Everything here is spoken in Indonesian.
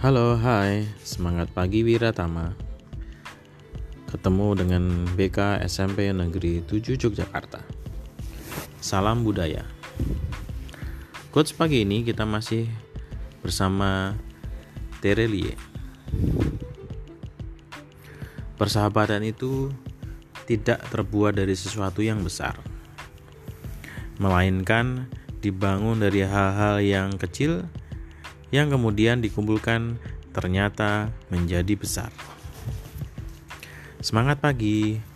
Halo, hai, semangat pagi Wiratama. Ketemu dengan BK SMP Negeri 7 Yogyakarta. Salam budaya. Quotes pagi ini kita masih bersama Terelie. Persahabatan itu tidak terbuat dari sesuatu yang besar, melainkan dibangun dari hal-hal yang kecil yang kemudian dikumpulkan ternyata menjadi besar. Semangat pagi!